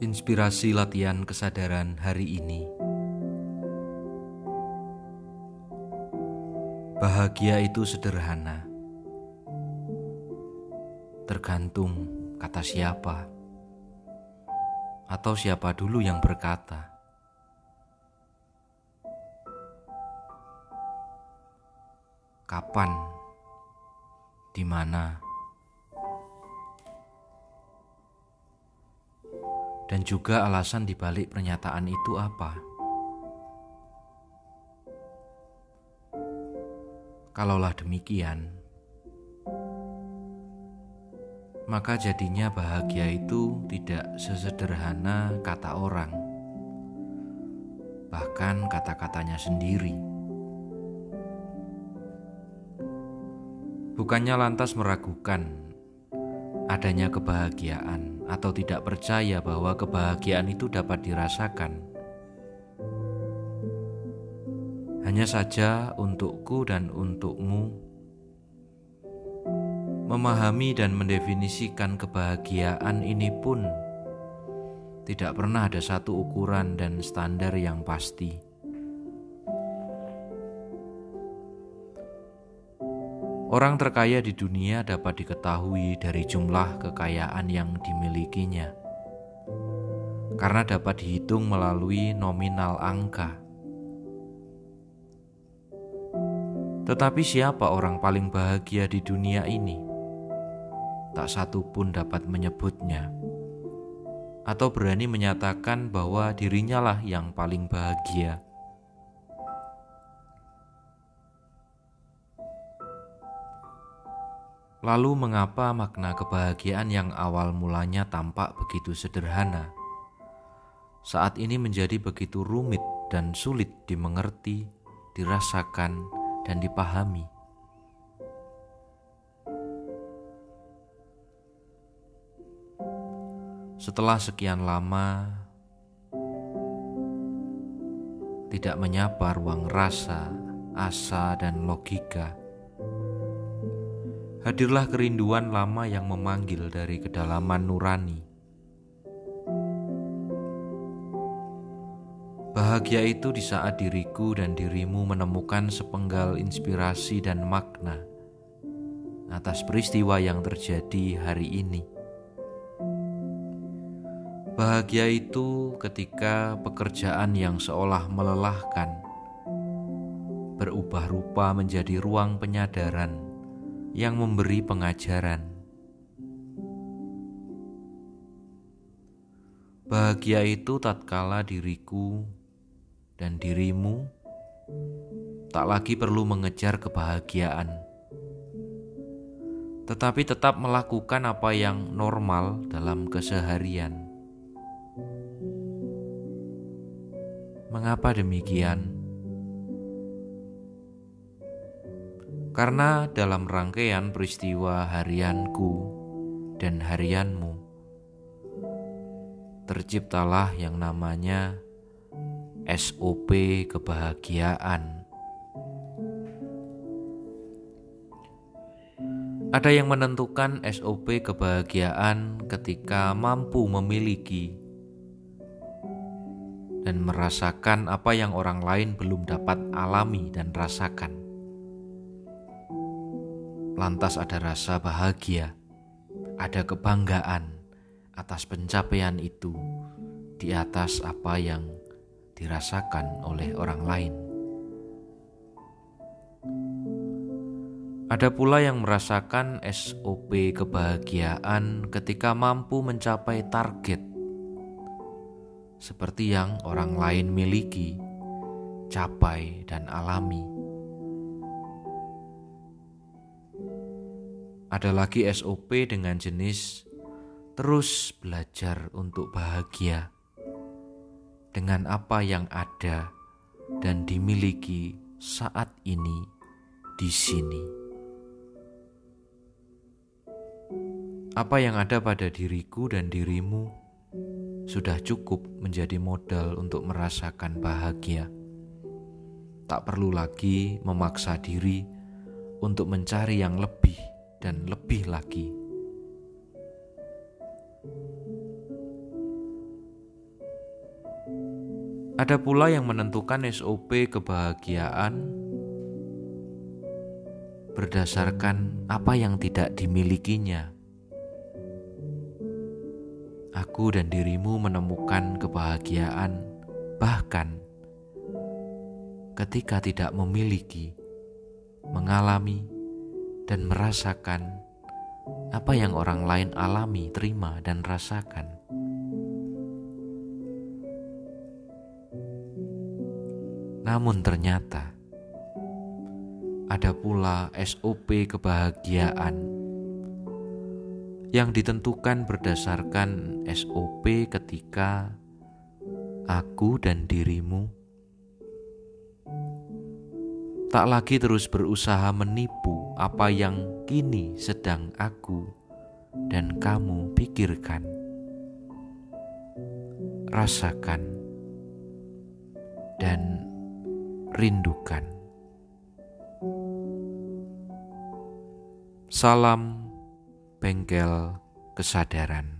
Inspirasi latihan kesadaran hari ini. Bahagia itu sederhana, tergantung kata siapa, atau siapa dulu yang berkata. Kapan, di mana, dan juga alasan dibalik pernyataan itu apa. Kalaulah demikian, maka jadinya bahagia itu tidak sesederhana kata orang, bahkan kata-katanya sendiri. Bukannya lantas meragukan adanya kebahagiaan atau tidak percaya bahwa kebahagiaan itu dapat dirasakan. Hanya saja untukku dan untukmu memahami dan mendefinisikan kebahagiaan ini pun tidak pernah ada satu ukuran dan standar yang pasti. Orang terkaya di dunia dapat diketahui dari jumlah kekayaan yang dimilikinya, karena dapat dihitung melalui nominal angka. Tetapi, siapa orang paling bahagia di dunia ini? Tak satu pun dapat menyebutnya, atau berani menyatakan bahwa dirinya lah yang paling bahagia. Lalu, mengapa makna kebahagiaan yang awal mulanya tampak begitu sederhana saat ini menjadi begitu rumit dan sulit dimengerti, dirasakan, dan dipahami? Setelah sekian lama tidak menyapa ruang rasa, asa, dan logika hadirlah kerinduan lama yang memanggil dari kedalaman nurani. Bahagia itu di saat diriku dan dirimu menemukan sepenggal inspirasi dan makna atas peristiwa yang terjadi hari ini. Bahagia itu ketika pekerjaan yang seolah melelahkan berubah rupa menjadi ruang penyadaran yang memberi pengajaran. Bahagia itu tatkala diriku dan dirimu tak lagi perlu mengejar kebahagiaan, tetapi tetap melakukan apa yang normal dalam keseharian. Mengapa demikian? Karena dalam rangkaian peristiwa harianku dan harianmu, terciptalah yang namanya SOP kebahagiaan. Ada yang menentukan SOP kebahagiaan ketika mampu memiliki dan merasakan apa yang orang lain belum dapat alami dan rasakan lantas ada rasa bahagia, ada kebanggaan atas pencapaian itu di atas apa yang dirasakan oleh orang lain. Ada pula yang merasakan SOP kebahagiaan ketika mampu mencapai target, seperti yang orang lain miliki, capai, dan alami. Ada lagi SOP dengan jenis terus belajar untuk bahagia dengan apa yang ada dan dimiliki saat ini di sini. Apa yang ada pada diriku dan dirimu sudah cukup menjadi modal untuk merasakan bahagia. Tak perlu lagi memaksa diri untuk mencari yang lebih dan lebih lagi. Ada pula yang menentukan SOP kebahagiaan berdasarkan apa yang tidak dimilikinya. Aku dan dirimu menemukan kebahagiaan, bahkan ketika tidak memiliki, mengalami, dan merasakan apa yang orang lain alami, terima, dan rasakan. Namun ternyata ada pula SOP kebahagiaan yang ditentukan berdasarkan SOP ketika aku dan dirimu tak lagi terus berusaha menipu apa yang kini sedang aku dan kamu pikirkan, rasakan, dan rindukan. Salam bengkel kesadaran.